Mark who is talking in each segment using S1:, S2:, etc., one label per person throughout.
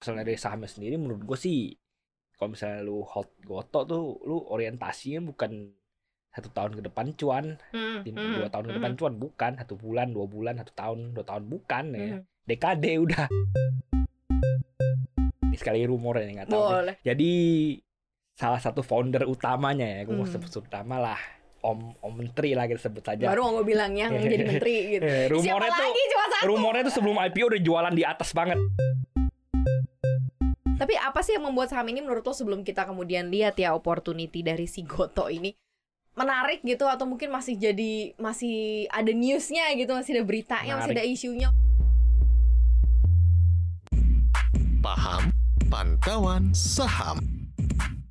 S1: misalnya dari sahamnya sendiri menurut gue sih kalau misalnya lu hold goto tuh lu orientasinya bukan satu tahun ke depan cuan
S2: Hmm,
S1: tim-
S2: hmm,
S1: dua tahun ke
S2: hmm,
S1: depan cuan bukan satu bulan dua bulan satu tahun dua tahun bukan ya
S2: hmm.
S1: dekade udah Ini sekali rumornya nih nggak tahu.
S2: Boleh.
S1: jadi salah satu founder utamanya ya gue mau
S2: Hmm.
S1: sebut utama lah om om menteri lah kita sebut saja
S2: Baru mau gue bilang yang jadi menteri gitu.
S1: Eh,
S2: Siapa
S1: rumornya tuh
S2: cuma satu?
S1: rumornya tuh sebelum IPO udah jualan di atas banget
S2: Tapi apa sih yang membuat saham ini menurut lo sebelum kita kemudian lihat ya opportunity dari si Goto ini menarik gitu atau mungkin masih jadi masih ada newsnya gitu masih ada beritanya masih ada isunya?
S3: Paham Pantauan Saham.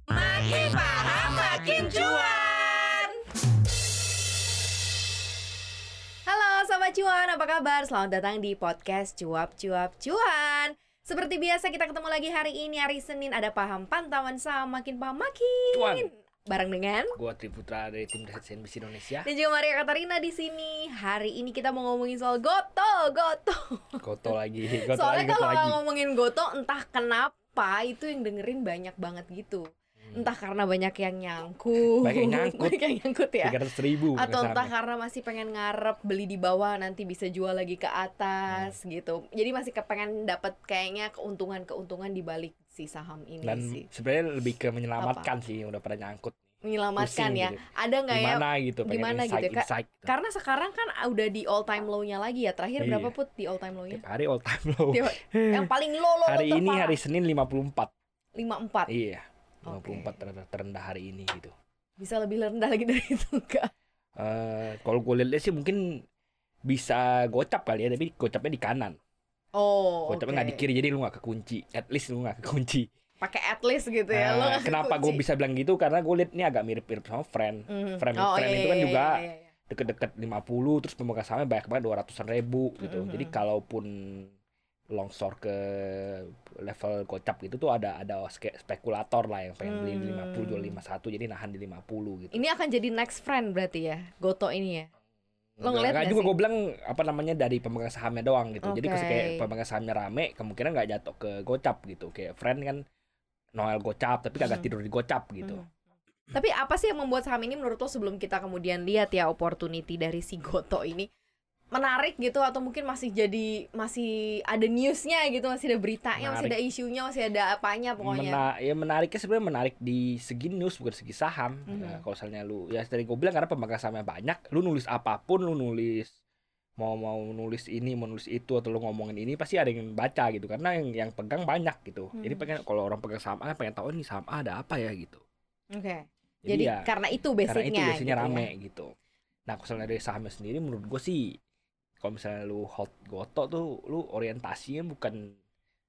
S2: Makin paham makin cuan! Halo Sobat Cuan apa kabar? Selamat datang di podcast cuap cuap cuan seperti biasa kita ketemu lagi hari ini hari Senin ada paham pantauan saham makin paham makin
S1: Cuan.
S2: bareng dengan
S1: gue Triputra dari tim riset CNBC Indonesia
S2: Dan juga Maria Katarina di sini. Hari ini kita mau ngomongin soal Goto, Goto.
S1: Goto lagi Goto
S2: Soalnya
S1: lagi Goto
S2: kalau
S1: lagi
S2: ngomongin Goto, entah kenapa itu yang dengerin banyak banget gitu. Entah karena banyak yang nyangkut,
S1: Banyak yang nyangkut.
S2: banyak yang nyangkut ya.
S1: ribu
S2: Atau entah karena masih pengen ngarep beli di bawah nanti bisa jual lagi ke atas
S1: Hmm.
S2: gitu. Jadi masih kepengen dapat kayaknya keuntungan-keuntungan di balik si saham ini
S1: dan
S2: sih.
S1: sebenarnya lebih ke menyelamatkan sih yang udah pada nyangkut
S2: Menyelamatkan
S1: pusing
S2: ya.
S1: gitu.
S2: Ada nggak ya
S1: gimana gitu
S2: gimana gitu ya,
S1: insight gitu.
S2: Karena sekarang kan udah di all time low-nya lagi ya. Terakhir
S1: Iya.
S2: berapa put di all time low-nya?
S1: tiap hari all time low
S2: Tiap- yang paling low low
S1: hari ini hari Senin 54
S2: 54
S1: iya
S2: Oke.
S1: 54 terendah, terendah hari ini gitu
S2: bisa lebih rendah lagi dari itu enggak?
S1: Eh kalau gue lihat sih mungkin bisa gocap kali ya tapi gocapnya di kanan
S2: Oh,
S1: gocapnya nggak di
S2: oke.
S1: kiri jadi lu nggak kekunci at least lu nggak kekunci
S2: Pakai at least gitu ya. lo
S1: Nah,
S2: nggak
S1: kenapa gue bisa bilang gitu karena gue lihat ini agak mirip-mirip sama friend
S2: Mhm.
S1: frame-
S2: Oh,
S1: frame
S2: iya,
S1: itu kan
S2: iya,
S1: juga
S2: iya, iya, iya.
S1: deket-deket 50 terus pemegang sahamnya banyak banget 200-an ribu gitu.
S2: Mhm.
S1: Jadi kalaupun longsor ke level gocap gitu tuh ada ada spekulator lah yang pengen beli di 50 jual
S2: Hmm.
S1: 51 jadi nahan di 50 gitu.
S2: Ini akan jadi next friend berarti ya, Goto ini ya. lo ngeliat
S1: nggak juga gue bilang apa namanya dari pemegang sahamnya doang gitu. Jadi
S2: Oke.
S1: pas kayak pemegang sahamnya rame kemungkinan nggak jatuh ke gocap gitu. Kayak friend kan Noel gocap tapi kagak
S2: Mhm.
S1: tidur di gocap gitu.
S2: Mhm. Tapi apa sih yang membuat saham ini menurut lo sebelum kita kemudian lihat ya opportunity dari si Goto ini menarik gitu atau mungkin masih jadi masih ada newsnya gitu masih ada beritanya masih ada isunya masih ada apanya pokoknya
S1: Mena- ya menariknya sebenarnya menarik di segi news bukan segi saham.
S2: Mhm.
S1: Ya, kalau misalnya lu ya tadi gue bilang karena pemegang sahamnya banyak, lu nulis apa pun, lu nulis mau mau nulis ini, mau nulis itu atau lu ngomongin ini pasti ada yang baca gitu karena yang yang pegang banyak gitu. Jadi
S2: Mhm.
S1: pengen kalau orang pegang saham A pengen tahu ini saham A ada apa ya gitu.
S2: oke
S1: Jadi,
S2: jadi
S1: ya
S2: karena itu
S1: karena
S2: basicnya
S1: itu biasanya
S2: gitu ya.
S1: rame gitu. Nah, kalau misalnya dari sahamnya sendiri menurut gue sih kalau misalnya lu hold goto tuh lu orientasinya bukan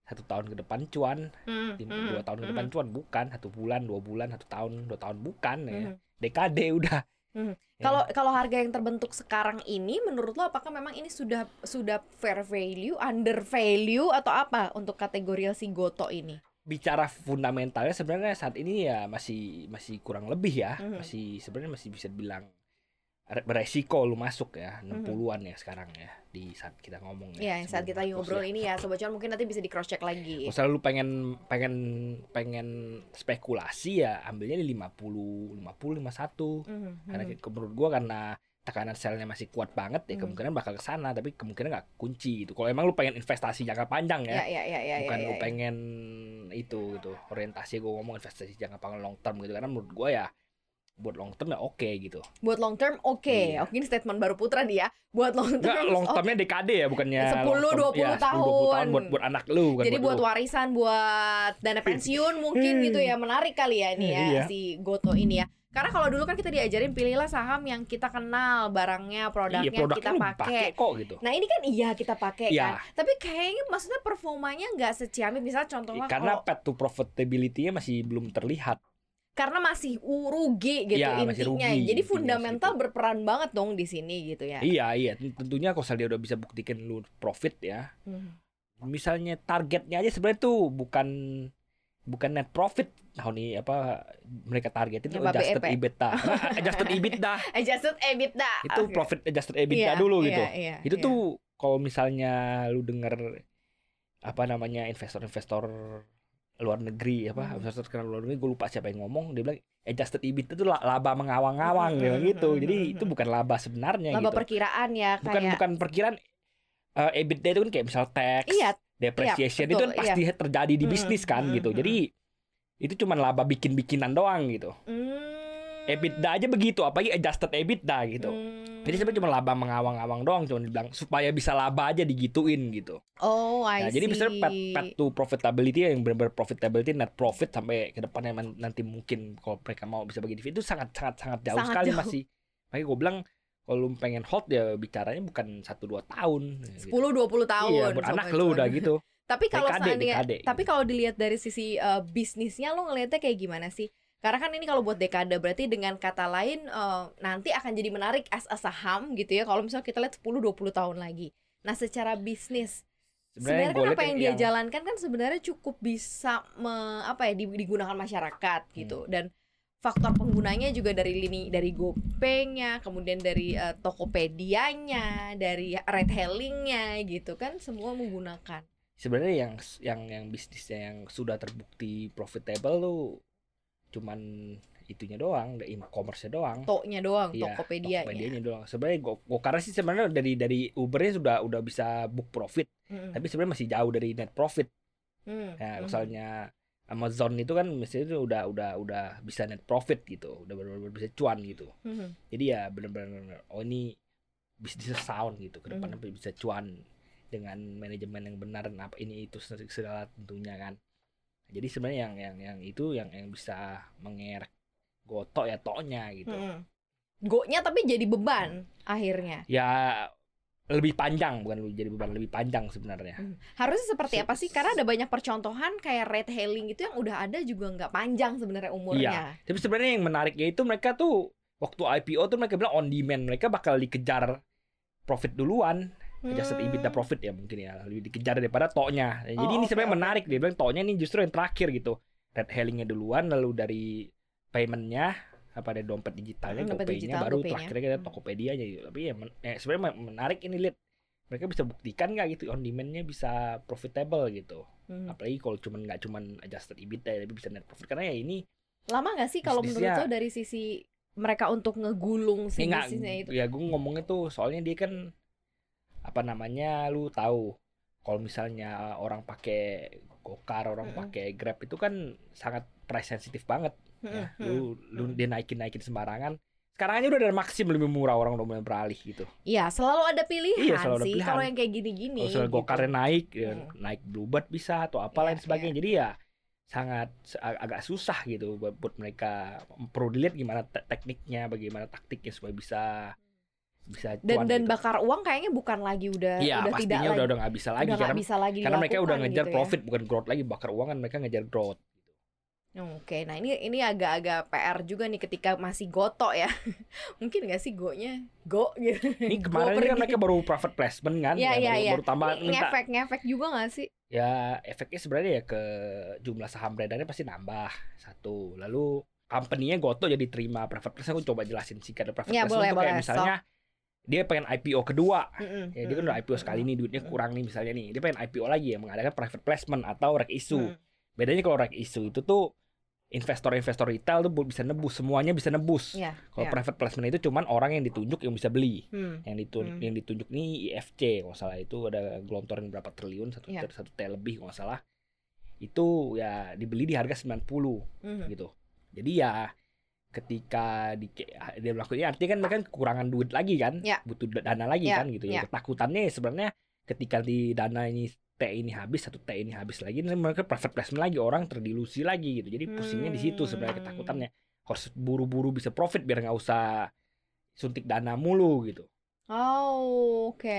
S1: satu tahun ke depan cuan
S2: Hmm,
S1: tim
S2: hmm,
S1: dua tahun ke
S2: hmm,
S1: depan cuan bukan satu bulan dua bulan satu tahun dua tahun bukan ya
S2: hmm.
S1: dekade udah. Ya.
S2: Kalau kalau harga yang terbentuk sekarang ini menurut lo apakah memang ini sudah sudah fair value, under value atau apa untuk kategori si Goto ini?
S1: bicara fundamentalnya sebenarnya saat ini ya masih masih kurang lebih ya
S2: Mhm.
S1: masih sebenarnya masih bisa bilang beresiko lu masuk ya
S2: Mhm.
S1: 60-an ya sekarang ya di saat kita ngomong
S2: Ya, yang saat kita ngobrol
S1: ya.
S2: ini ya sobat cuan mungkin nanti bisa di cross check lagi.
S1: Kalau lu pengen pengen pengen spekulasi ya ambilnya di 50 50 51
S2: Mhm,
S1: karena
S2: mhm.
S1: menurut gua karena tekanan selnya masih kuat banget ya
S2: Hmm.
S1: kemungkinan bakal ke sana tapi kemungkinan nggak kunci gitu. Kalau emang lu pengen investasi jangka panjang
S2: Ya,
S1: ya,
S2: ya, ya, ya,
S1: bukan
S2: ya,
S1: lu
S2: ya.
S1: pengen itu gitu. Orientasi gua ngomong investasi jangka panjang long term gitu karena menurut gua ya buat long term ya oke gitu.
S2: Buat long term oke.
S1: Iya.
S2: Oke, ini statement baru Putra dia. Buat long term.
S1: Enggak long termnya dekade ya bukannya
S2: 10,
S1: long term.
S2: 20
S1: Ya, 10, 20 tahun
S2: tahun.
S1: buat buat anak lu bukan
S2: Jadi buat
S1: lu.
S2: warisan, buat dana pensiun mungkin gitu ya menarik kali ya ini ya
S1: Iya.
S2: si Goto ini ya. Karena kalau dulu kan kita diajarin pilihlah saham yang kita kenal barangnya, produknya
S1: Iya, produknya
S2: kita
S1: lu
S2: pakai.
S1: kok gitu.
S2: Nah ini kan iya kita pakai
S1: Iya.
S2: kan. Tapi kayaknya maksudnya performanya nggak seciamik. Misalnya contohnya
S1: Karena
S2: kalau
S1: path to profitability-nya masih belum terlihat.
S2: Karena masih rugi gitu
S1: masih
S2: intinya.
S1: rugi
S2: Jadi fundamental berperan banget dong di sini gitu ya.
S1: Iya, iya. Tentunya kalau dia udah bisa buktikan lu profit ya.
S2: Hmm.
S1: Misalnya targetnya aja sebenarnya tuh bukan bukan net profit tahun ini apa mereka targetin
S2: Ya, Bapak
S1: adjusted
S2: Epe.
S1: EBITDA. Adjusted EBITDA
S2: Adjusted EBITDA.
S1: itu
S2: Oke.
S1: profit adjusted EBITDA
S2: Iya,
S1: dulu
S2: iya,
S1: gitu.
S2: iya,
S1: itu
S2: iya.
S1: tuh kalau misalnya lu denger apa namanya investor-investor luar negeri apa
S2: Hmm.
S1: investor terkenal luar negeri gue lupa siapa yang ngomong dia bilang adjusted EBIT itu la- laba mengawang-awang
S2: Hmm,
S1: gitu.
S2: hmm,
S1: jadi
S2: hmm,
S1: itu
S2: hmm.
S1: bukan laba sebenarnya
S2: laba
S1: gitu.
S2: perkiraan ya
S1: bukan
S2: kayak
S1: bukan perkiraan eh EBITDA itu kan kayak misal tax
S2: iya
S1: depreciation
S2: Iya,
S1: itu kan pasti terjadi di bisnis kan
S2: hmm,
S1: gitu. jadi itu cuma laba bikin-bikinan doang gitu.
S2: Hmm,
S1: EBITDA aja begitu apalagi adjusted EBITDA gitu.
S2: Hmm.
S1: Jadi sebenarnya cuma laba mengawang-awang doang cuma dibilang supaya bisa laba aja digituin gitu
S2: oh I
S1: Nah, jadi
S2: see.
S1: misalnya pet, pet to profitability yang benar-benar profitability net profit sampai ke depannya nanti mungkin kalau mereka mau bisa bagi dividen itu sangat sangat sangat jauh
S2: Sangat
S1: sekali
S2: jauh.
S1: masih. Makanya gue bilang kalau lu pengen hold ya bicaranya bukan satu dua tahun. gitu.
S2: 10 20 tahun
S1: Iya, beranak
S2: Sobat
S1: lu udah gitu.
S2: Tapi kalau seandainya
S1: dekade,
S2: tapi
S1: gitu.
S2: kalau dilihat dari sisi uh, bisnisnya lo ngelihatnya kayak gimana sih? Karena kan ini kalau buat dekade berarti dengan kata lain uh, nanti akan jadi menarik as a saham gitu ya kalau misalnya kita lihat 10 20 tahun lagi. Nah, secara bisnis sebenarnya
S1: gua
S2: kan apa yang dia
S1: yang-
S2: jalankan kan sebenarnya cukup bisa me- apa ya di- digunakan masyarakat gitu
S1: Hmm.
S2: dan faktor penggunanya juga dari lini dari GoPay-nya, kemudian dari uh, Tokopedia-nya, dari ride hailing-nya gitu kan semua menggunakan.
S1: Sebenarnya yang yang yang bisnisnya yang sudah terbukti profitable tuh cuman itunya doang, the e-commerce-nya doang.
S2: Toknya doang,
S1: Iya,
S2: Tokopedia-nya.
S1: Tokopedia-nya doang. Sebenarnya go, Gokar sih sebenarnya dari dari Ubernya sudah udah bisa book profit,
S2: Mm-mm.
S1: tapi sebenarnya masih jauh dari net profit.
S2: Hmm,
S1: Nah, misalnya Amazon itu kan misalnya itu udah udah udah bisa net profit gitu, udah benar-benar bisa cuan gitu.
S2: Mhm.
S1: Jadi ya benar-benar oh ini bisnisnya sound gitu, ke depan
S2: Mhm.
S1: bisa cuan dengan manajemen yang benar dan apa ini itu segala tentunya kan. Jadi sebenarnya yang yang yang itu yang yang bisa mengerek gotok ya toknya gitu.
S2: Mhm. Go-nya tapi jadi beban akhirnya.
S1: Ya lebih panjang bukan lebih jadi beban lebih panjang sebenarnya.
S2: Hmm. Harusnya seperti
S1: Se-
S2: apa sih? Karena ada banyak percontohan kayak ride hailing itu yang udah ada juga nggak panjang sebenarnya umurnya.
S1: Tapi sebenarnya yang menariknya itu mereka tuh waktu IPO tuh mereka bilang on demand, mereka bakal dikejar profit duluan, adjusted
S2: Hmm.
S1: EBITDA profit ya mungkin ya, lebih dikejar daripada toknya. Nah, Jadi
S2: Oh,
S1: ini
S2: oke,
S1: sebenarnya menarik dia bilang toknya ini justru yang terakhir gitu. Red hailingnya duluan, lalu dari paymentnya apa ada dompet digitalnya,
S2: Hmm, dompet
S1: GoPay-nya
S2: digital,
S1: baru
S2: GoPay-nya.
S1: terakhir kita
S2: Hmm.
S1: Tokopedia-nya gitu. Tapi ya, men- eh, sebenarnya men- menarik ini lihat mereka bisa buktikan nggak gitu on demand-nya bisa profitable gitu.
S2: Hmm.
S1: Apalagi kalau cuman nggak cuman adjusted EBITDA tapi bisa net profit karena ya ini
S2: Lama nggak sih kalau menurut lo dari sisi mereka untuk ngegulung si
S1: Ini nggak,
S2: bisnisnya itu?
S1: ya gue ngomongnya tuh soalnya dia kan apa namanya lu tahu kalau misalnya orang pakai gokar orang
S2: Mm-mm.
S1: pakai grab itu kan sangat price sensitif banget ya. Lu lu dia naikin naikin sembarangan sekarang aja udah ada maksim lebih murah orang udah mulai beralih gitu
S2: Iya, selalu ada pilihan
S1: Iya, selalu ada
S2: sih. Kalau yang kayak gini-gini.
S1: kalau
S2: gitu.
S1: gokarnya naik ya,
S2: Mm.
S1: naik bluebird bisa atau apa
S2: Iya,
S1: lain sebagainya jadi ya sangat ag- agak susah gitu buat, buat mereka perlu dilihat gimana te- tekniknya bagaimana taktiknya supaya bisa bisa
S2: dan
S1: cuan
S2: dan
S1: gitu.
S2: bakar uang kayaknya bukan lagi udah
S1: Iya
S2: udah tidak
S1: pastinya
S2: lagi
S1: udah udah nggak bisa lagi
S2: udah
S1: karena
S2: bisa lagi
S1: karena mereka udah ngejar
S2: gitu ya.
S1: profit bukan growth lagi bakar uang kan mereka ngejar growth.
S2: Oke, nah ini ini agak-agak PR juga nih ketika masih goto ya. Mungkin nggak sih go-nya go gitu.
S1: Ini
S2: Go
S1: kemarin ini kan mereka baru profit placement kan,
S2: Iya,
S1: ya,
S2: iya, iya.
S1: baru tambah
S2: Ini
S1: minta
S2: ngefek ngefek juga nggak sih?
S1: ya efeknya sebenarnya ya ke jumlah saham beredarnya pasti nambah satu. Lalu company-nya Goto jadi terima private placement aku coba jelasin singkat private
S2: Ya,
S1: placement
S2: boleh,
S1: tuh kayak
S2: boleh.
S1: misalnya dia pengen IPO kedua
S2: Mm-mm,
S1: ya dia kan udah IPO sekali nih duitnya kurang nih misalnya nih dia pengen IPO lagi ya mengadakan private placement atau rek issue
S2: Mm.
S1: bedanya kalau rek issue itu tuh investor-investor retail tuh bisa nebus semuanya bisa nebus
S2: Iya.
S1: kalau
S2: iya.
S1: private placement itu cuman orang yang ditunjuk yang bisa beli
S2: Hmm.
S1: yang ditunjuk
S2: Hmm.
S1: yang ditunjuk nih IFC kalau nggak salah itu ada gelontoran berapa triliun satu
S2: Iya.
S1: satu T lebih kalau nggak salah itu ya dibeli di harga 90
S2: Mhm.
S1: gitu jadi ya ketika di dia melakukannya artinya kan mereka kekurangan duit lagi kan
S2: Ya.
S1: butuh dana lagi
S2: Ya,
S1: kan gitu
S2: ya.
S1: ya ketakutannya sebenarnya ketika di dana ini T ini habis satu T ini habis lagi ini mereka private placement lagi orang terdilusi lagi gitu jadi pusingnya di situ sebenarnya
S2: Hmm.
S1: ketakutannya harus buru-buru bisa profit biar nggak usah suntik dana mulu gitu
S2: Oh, oke.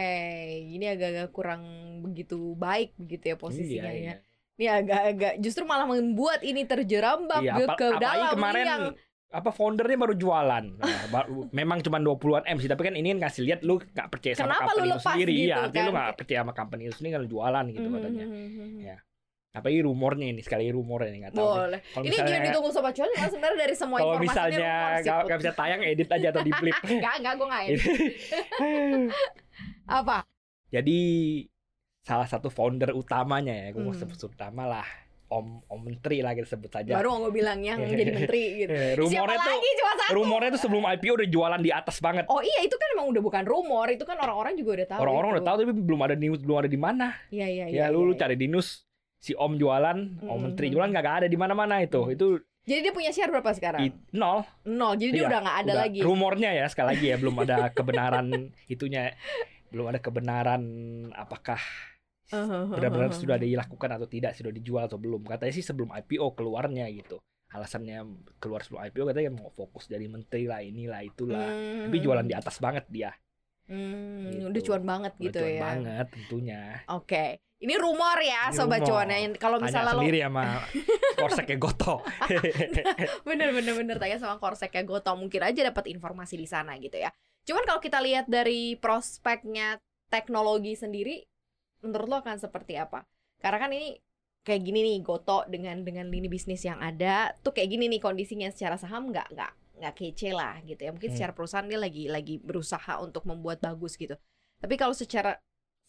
S2: Ini agak-agak kurang begitu baik begitu ya posisinya ya.
S1: Iya, iya.
S2: Ini agak-agak justru malah membuat ini terjerambak
S1: Iya,
S2: ke dalam
S1: kemarin
S2: yang
S1: apa foundernya baru jualan. Nah, memang cuma 20-an M sih, tapi kan ini kan ngasih lihat lu gak percaya sama
S2: Kenapa lu
S1: company lu
S2: lepas
S1: sendiri.
S2: gitu
S1: Iya, artinya lu
S2: kan?
S1: gak percaya sama company lu sendiri kalau jualan gitu
S2: Mhm,
S1: katanya.
S2: mhm, mhm.
S1: Ya, Apalagi rumornya ini, sekali rumornya nih nggak tahu.
S2: Boleh.
S1: Kalau
S2: Ini
S1: misalnya
S2: ditunggu sobat cuan karena sebenarnya dari semua
S1: kalau misalnya
S2: ini sih,
S1: gak, gak bisa tayang edit aja atau di flip.
S2: Enggak, enggak gue enggak edit. Apa?
S1: Jadi salah satu founder utamanya ya, gue
S2: Hmm.
S1: sebut utama lah, Om Om Menteri lah kita sebut saja.
S2: Baru mau gue bilang yang jadi menteri gitu.
S1: Eh,
S2: Siapa
S1: rumornya tuh
S2: lagi cuma satu?
S1: rumornya tuh sebelum IPO udah jualan di atas banget.
S2: Oh iya itu kan emang udah bukan rumor, itu kan orang-orang juga udah tahu.
S1: Orang-orang
S2: itu.
S1: udah tahu tapi belum ada news, belum ada di mana.
S2: Iya iya
S1: Ya,
S2: iya.
S1: lu, lu
S2: iya.
S1: cari di news si Om jualan, Om
S2: Mm,
S1: Menteri jualan nggak ada di mana-mana itu. Itu
S2: Jadi dia punya share berapa sekarang?
S1: i- nol.
S2: Nol. Jadi dia
S1: Iya,
S2: udah nggak ada
S1: Udah.
S2: lagi.
S1: Rumornya ya sekali lagi ya belum ada kebenaran itunya. Belum ada kebenaran apakah benar-benar sudah dilakukan atau tidak, sudah dijual atau belum. Katanya sih sebelum IPO keluarnya gitu. Alasannya keluar sebelum IPO katanya mau fokus dari menteri lah inilah itulah. Tapi jualan di atas banget dia.
S2: Hmm,
S1: Gitu.
S2: udah cuan banget
S1: Udah
S2: gitu
S1: cuan
S2: ya.
S1: banget tentunya.
S2: Oke. Ini rumor ya
S1: Ini
S2: sobat
S1: rumor.
S2: cuan. Kalau misalnya lo
S1: sendiri sama korseknya Goto.
S2: bener bener bener tanya sama korseknya Goto mungkin aja dapat informasi di sana gitu ya. Cuman kalau kita lihat dari prospeknya teknologi sendiri, menurut lo akan seperti apa? Karena kan ini kayak gini nih Goto dengan dengan lini bisnis yang ada tuh kayak gini nih kondisinya secara saham nggak nggak nggak kece lah gitu ya. Mungkin
S1: Hmm.
S2: secara perusahaan dia lagi lagi berusaha untuk membuat bagus gitu. Tapi kalau secara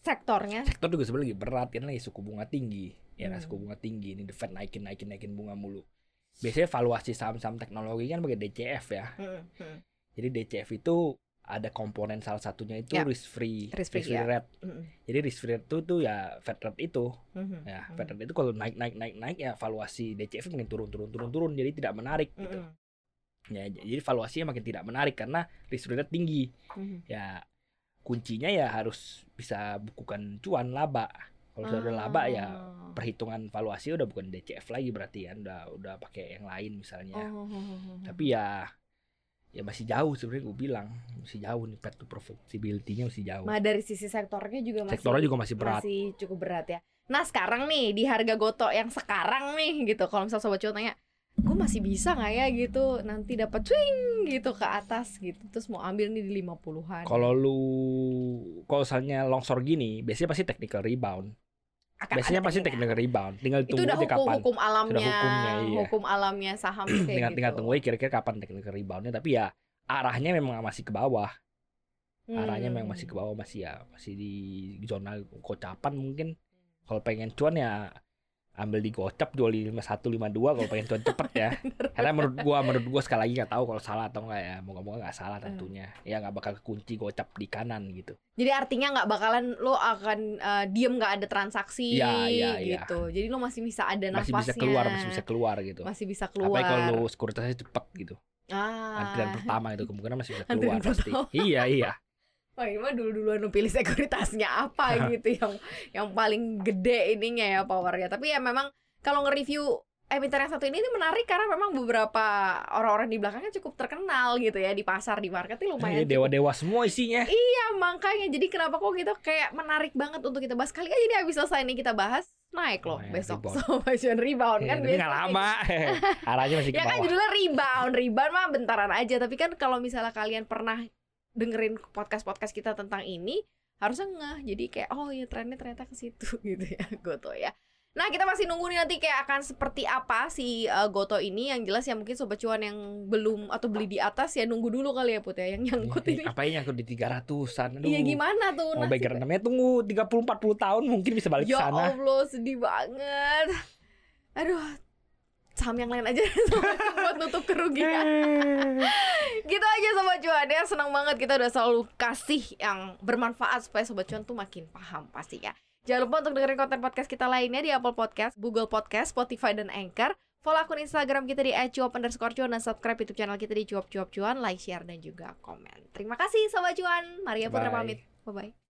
S2: sektornya,
S1: Sektor juga sebenarnya lagi berat kan lagi suku bunga tinggi. Ya
S2: Hmm.
S1: suku bunga tinggi ini The Fed naikin naikin naikin bunga mulu. Biasanya valuasi saham-saham teknologi kan pakai DCF ya.
S2: hmm, hmm,
S1: Jadi DCF itu ada komponen salah satunya itu
S2: Ya.
S1: risk free,
S2: Risk free, ya.
S1: rate.
S2: hmm,
S1: Jadi risk free rate itu tuh ya Fed rate itu.
S2: hmm,
S1: Ya,
S2: hmm,
S1: Fed rate itu kalau naik naik naik naik ya valuasi DCF makin turun turun turun turun jadi tidak menarik
S2: hmm,
S1: gitu. Ya, jadi valuasinya makin tidak menarik karena risk free rate tinggi.
S2: hmm.
S1: Ya kuncinya ya harus bisa bukukan cuan laba. Kalau sudah ada laba ya
S2: Ah.
S1: perhitungan valuasi udah bukan DCF lagi berarti kan udah udah pakai yang lain misalnya.
S2: Oh, oh, oh, oh.
S1: Tapi ya ya masih jauh sebenarnya gue bilang masih jauh nih path to profitability-nya masih jauh.
S2: Ma dari sisi sektornya juga masih
S1: Sektornya juga masih berat.
S2: masih cukup berat ya. Nah sekarang nih di harga goto yang sekarang nih gitu, kalau misal sobat cuan tanya, gue masih bisa nggak ya gitu nanti dapat swing gitu ke atas gitu, terus mau ambil nih di 50-an.
S1: Kalau lu kalau misalnya longsor gini, biasanya pasti technical rebound.
S2: Akan
S1: Biasanya pasti
S2: keinginan.
S1: technical rebound. Tinggal
S2: itu
S1: tunggu
S2: udah
S1: aja
S2: hukum
S1: kapan.
S2: hukum alamnya,
S1: hukumnya, iya.
S2: hukum alamnya saham kayak
S1: tinggal
S2: gitu.
S1: tinggal tunggu kira-kira kapan technical reboundnya. Tapi ya arahnya memang masih ke bawah. Arahnya
S2: Hmm.
S1: memang masih ke bawah masih ya masih di zona gocapan mungkin. Kalau pengen cuan ya ambil di gocap jual di 5152 kalau pengen cuan cepet ya. Karena menurut gua menurut gua sekali lagi nggak tahu kalau salah atau enggak ya. Moga-moga nggak salah
S2: Hmm.
S1: tentunya. Ya nggak bakal kunci gocap di kanan gitu.
S2: Jadi artinya nggak bakalan lo akan eh, diem nggak ada transaksi
S1: iya, iya.
S2: gitu. Jadi lo masih bisa ada
S1: Masih
S2: nafasnya.
S1: bisa keluar, masih bisa keluar gitu.
S2: Masih bisa keluar.
S1: Apalagi kalau lu sekuritasnya cepet gitu.
S2: ah.
S1: Antrian pertama itu kemungkinan masih bisa keluar pasti. Iya, iya.
S2: Wah ini mah dulu-duluan lu pilih sekuritasnya apa gitu yang yang paling gede ininya ya powernya. Tapi ya memang kalau nge-review emiten yang satu ini ini menarik karena memang beberapa orang-orang di belakangnya cukup terkenal gitu ya di pasar di market ini lumayan cukup
S1: dewa-dewa semua isinya.
S2: Ya makanya jadi kenapa kok gitu kayak menarik banget untuk kita bahas kali aja nih habis selesai nih kita bahas naik loh
S1: Naik,
S2: besok
S1: rebound.
S2: Fashion rebound
S1: Ya,
S2: kan
S1: tapi nggak
S2: biasanya.
S1: lama. Arahnya masih ke
S2: Ya kan judulnya rebound, rebound mah bentaran aja. Tapi kan kalau misalnya kalian pernah dengerin podcast-podcast kita tentang ini, harusnya ngeh. Jadi kayak oh ya trennya ternyata ke situ gitu ya, Goto ya. Nah kita masih nunggu nih nanti kayak akan seperti apa si uh, Goto ini. Yang jelas ya mungkin sobat cuan yang belum atau beli di atas ya nunggu dulu kali ya Put ya yang nyangkut ini.
S1: Apa yang nyangkut di 300-an? Aduh.
S2: Iya gimana tuh
S1: Mau
S2: nasibnya?
S1: background namanya tunggu 30 40 tahun mungkin bisa balik ke
S2: Ya
S1: sana.
S2: Allah sedih banget. Aduh saham yang lain aja buat nutup kerugian. gitu aja sobat cuan ya senang banget kita udah selalu kasih yang bermanfaat supaya sobat cuan tuh makin paham pasti ya jangan lupa untuk dengerin konten podcast kita lainnya di Apple Podcast, Google Podcast, Spotify dan Anchor. Follow akun Instagram kita di @cuap underscore cuan dan subscribe YouTube channel kita di cuap cuap cuan, like, share dan juga komen. Terima kasih sobat cuan. Maria Putra pamit. Bye bye.